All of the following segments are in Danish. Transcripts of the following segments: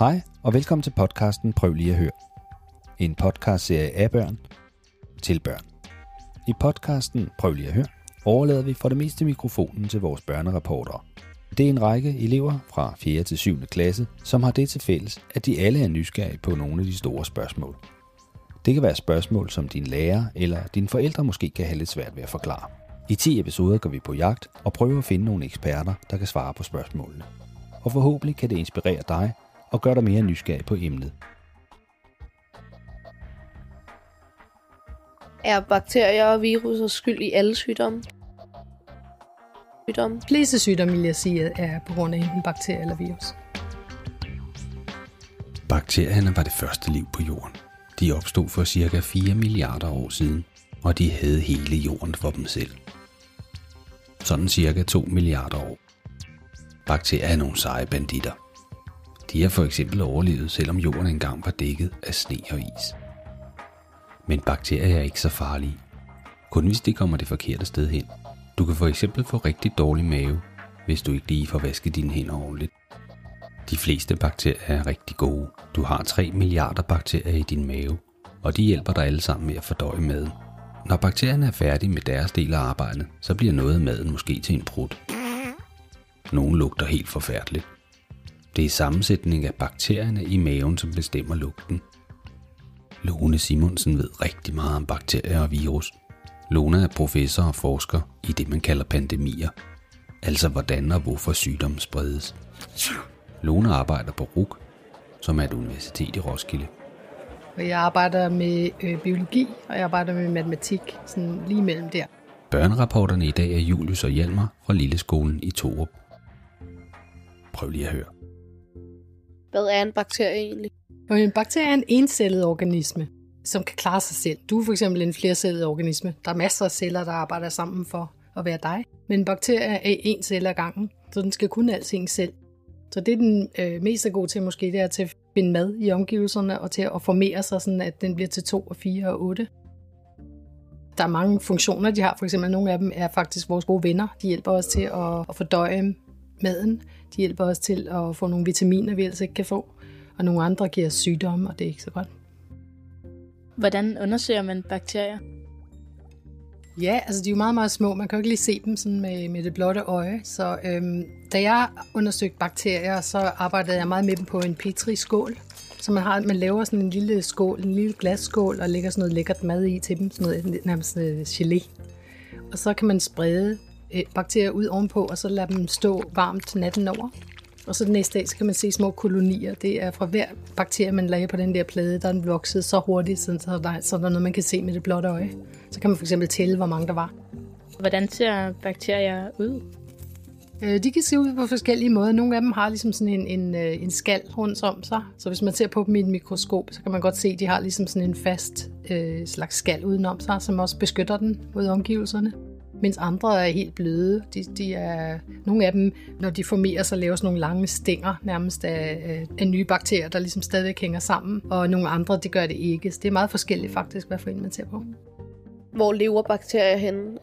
Hej og velkommen til podcasten Prøv lige at høre. En podcastserie af børn til børn. I podcasten Prøv lige at høre overlader vi for det meste mikrofonen til vores børnerapportere. Det er en række elever fra 4. til 7. klasse, som har det til fælles, at de alle er nysgerrige på nogle af de store spørgsmål. Det kan være spørgsmål, som din lærer eller dine forældre måske kan have lidt svært ved at forklare. I 10 episoder går vi på jagt og prøver at finde nogle eksperter, der kan svare på spørgsmålene. Og forhåbentlig kan det inspirere dig og gøre dig mere nysgerrig på emnet. Er bakterier og virus skyld i alle sygdomme? Sygdomme. De fleste sygdomme, vil jeg sige, er på grund af en bakterie eller virus. Bakterierne var det første liv på jorden. De opstod for cirka 4 milliarder år siden, og de havde hele jorden for dem selv. Sådan cirka 2 milliarder år. Bakterier er nogle seje banditter. De har for eksempel overlevet, selvom jorden engang var dækket af sne og is. Men bakterier er ikke så farlige. Kun hvis de kommer det forkerte sted hen. Du kan for eksempel få rigtig dårlig mave, hvis du ikke lige får vasket dine hænder ordentligt. De fleste bakterier er rigtig gode. Du har 3 milliarder bakterier i din mave, og de hjælper dig alle sammen med at fordøje maden. Når bakterierne er færdige med deres del af arbejdet, så bliver noget af maden måske til en prut. Nogle lugter helt forfærdeligt. Det er sammensætning af bakterierne i maven, som bestemmer lugten. Lone Simonsen ved rigtig meget om bakterier og virus. Lone er professor og forsker i det, man kalder pandemier. Altså hvordan og hvorfor sygdommen spredes. Lone arbejder på RUK, som er et universitet i Roskilde. Jeg arbejder med øh, biologi, og jeg arbejder med matematik, sådan lige mellem der. Børnerapporterne i dag er Julius og Hjalmar fra Lilleskolen i Torup. Prøv lige at høre. Hvad er en bakterie egentlig? En bakterie er en encellet organisme, som kan klare sig selv. Du er for eksempel en flercellet organisme. Der er masser af celler, der arbejder sammen for at være dig. Men en bakterie er en celle ad gangen, så den skal kun alting selv. Så det, den øh, mest er god til måske, det er til at finde mad i omgivelserne og til at formere sig, sådan at den bliver til 2 og 4 og 8. Der er mange funktioner, de har. For eksempel nogle af dem er faktisk vores gode venner. De hjælper os til at, at fordøje maden. De hjælper os til at få nogle vitaminer, vi ellers ikke kan få. Og nogle andre giver os sygdomme, og det er ikke så godt. Hvordan undersøger man bakterier? Ja, altså de er jo meget, meget små. Man kan jo ikke lige se dem sådan med, med det blotte øje. Så øhm, da jeg undersøgte bakterier, så arbejdede jeg meget med dem på en Petri-skål. Så man, har, man laver sådan en lille skål, en lille glasskål, og lægger sådan noget lækkert mad i til dem, sådan noget nærmest øh, gelé. Og så kan man sprede bakterier ud ovenpå, og så lade dem stå varmt natten over. Og så den næste dag, så kan man se små kolonier. Det er fra hver bakterie, man lagde på den der plade, der er den vokset så hurtigt, så der, så der er noget, man kan se med det blotte øje. Så kan man for eksempel tælle, hvor mange der var. Hvordan ser bakterier ud? Øh, de kan se ud på forskellige måder. Nogle af dem har ligesom sådan en, en, en skal rundt om sig. Så hvis man ser på dem i et mikroskop, så kan man godt se, at de har ligesom sådan en fast øh, slags skal udenom sig, som også beskytter den mod omgivelserne mens andre er helt bløde. De, de er, nogle af dem, når de formerer sig, laver sådan nogle lange stænger nærmest af, af nye bakterier, der ligesom stadig hænger sammen, og nogle andre, det gør det ikke. Så det er meget forskelligt faktisk, hvad for en man ser på. Hvor lever bakterier henne?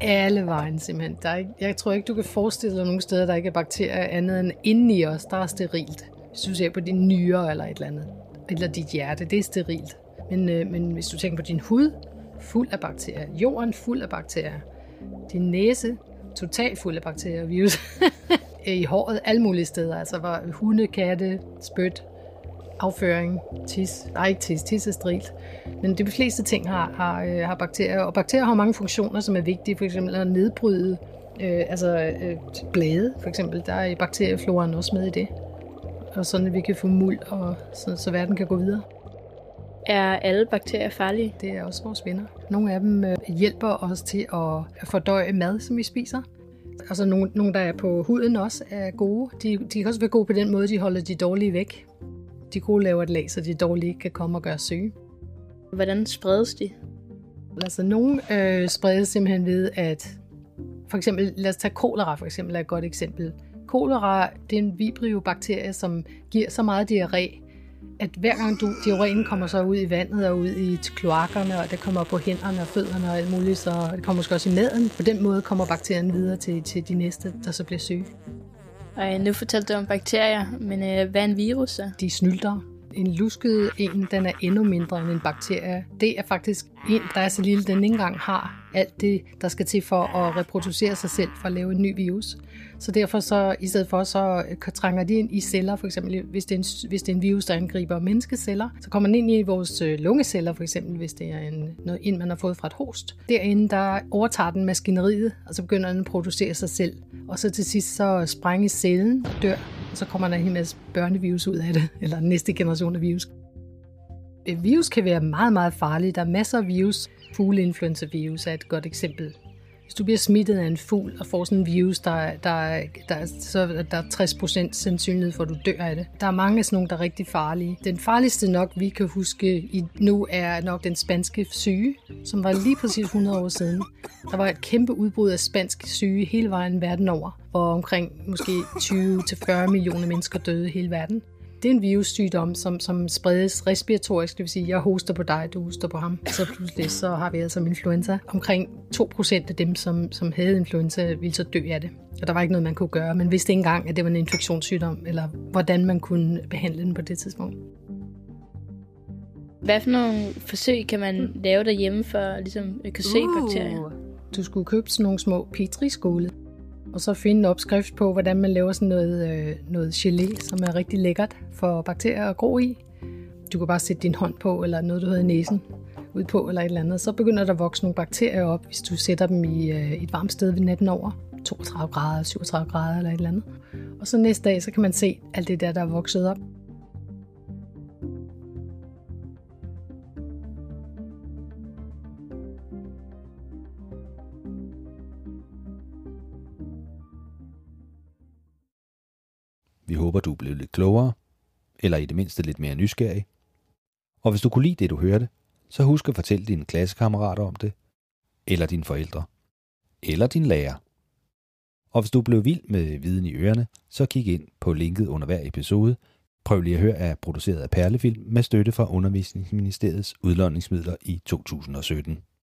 Alle vejen simpelthen. Der er ikke, jeg tror ikke, du kan forestille dig nogle steder, der ikke er bakterier andet end inde i os, der er sterilt. Hvis du ser på din nyre eller et eller andet, eller dit hjerte, det er sterilt. Men, øh, men hvis du tænker på din hud, fuld af bakterier. Jorden fuld af bakterier din næse totalt fuld af bakterier og virus. Øh, I håret, alle mulige steder. Altså var hunde, katte, spyt, afføring, tis. Nej, ikke tis, tis er strilt. Men de fleste ting har, har, øh, har bakterier, og bakterier har mange funktioner, som er vigtige. For eksempel at nedbryde øh, altså, øh, blade, for eksempel. Der er bakteriefloren også med i det. Og sådan, at vi kan få muld, og så, så verden kan gå videre. Er alle bakterier farlige? Det er også vores venner. Nogle af dem øh, hjælper os til at fordøje mad, som vi spiser. Altså nogle, nogle, der er på huden også, er gode. De, de kan også være gode på den måde, de holder de dårlige væk. De gode laver et lag, så de dårlige kan komme og gøre syge. Hvordan spredes de? Altså nogle øh, spredes simpelthen ved, at for eksempel, lad os tage kolera for eksempel, er et godt eksempel. Kolera, det er en vibrio-bakterie, som giver så meget diarré, at hver gang du, diarréen kommer så ud i vandet og ud i kloakkerne, og det kommer på hænderne og fødderne og alt muligt, så det kommer måske også i maden. På den måde kommer bakterien videre til, til de næste, der så bliver syge. Og nu fortalte du om bakterier, men øh, hvad er en virus så? De snylter. En lusket en, den er endnu mindre end en bakterie. Det er faktisk en, der er så lille, den ikke engang har alt det, der skal til for at reproducere sig selv, for at lave en ny virus. Så derfor så, i stedet for, så øh, trænger de ind i celler, for eksempel hvis det er en, hvis det er en virus, der angriber menneskeceller, så kommer den ind i vores øh, lungeceller, for eksempel hvis det er en, noget ind, man har fået fra et host. Derinde, der overtager den maskineriet, og så begynder den at producere sig selv. Og så til sidst, så sprænges cellen og dør, så kommer der en hel masse børnevirus ud af det, eller næste generation af virus. Et virus kan være meget, meget farligt. Der er masser af virus. Fugleinfluenza-virus er et godt eksempel. Hvis du bliver smittet af en fugl og får sådan en virus, der, der, der, så der er 60% sandsynlighed for, at du dør af det. Der er mange af sådan nogle, der er rigtig farlige. Den farligste nok, vi kan huske i nu, er nok den spanske syge, som var lige præcis 100 år siden. Der var et kæmpe udbrud af spansk syge hele vejen verden over, hvor omkring måske 20-40 millioner mennesker døde i hele verden det er en virussygdom, som, som spredes respiratorisk, det vil sige, jeg hoster på dig, du hoster på ham. Så pludselig så har vi altså influenza. Omkring 2% af dem, som, som havde influenza, ville så dø af det. Og der var ikke noget, man kunne gøre. Man vidste ikke engang, at det var en infektionssygdom, eller hvordan man kunne behandle den på det tidspunkt. Hvad for nogle forsøg kan man lave derhjemme for ligesom, at kunne se uh. bakterier? Du skulle købe sådan nogle små petriskåle, og så finde en opskrift på, hvordan man laver sådan noget, øh, noget gelé, som er rigtig lækkert for bakterier at gro i. Du kan bare sætte din hånd på, eller noget, du hedder næsen ud på, eller et eller andet. Så begynder der at vokse nogle bakterier op, hvis du sætter dem i øh, et varmt sted ved natten over. 32 grader, 37 grader eller et eller andet. Og så næste dag, så kan man se alt det der, der er vokset op. Vi håber, du er blevet lidt klogere, eller i det mindste lidt mere nysgerrig. Og hvis du kunne lide det, du hørte, så husk at fortælle dine klassekammerater om det, eller dine forældre, eller din lærer. Og hvis du blev vild med viden i ørerne, så kig ind på linket under hver episode. Prøv lige at høre er produceret af Perlefilm med støtte fra Undervisningsministeriets udlåningsmidler i 2017.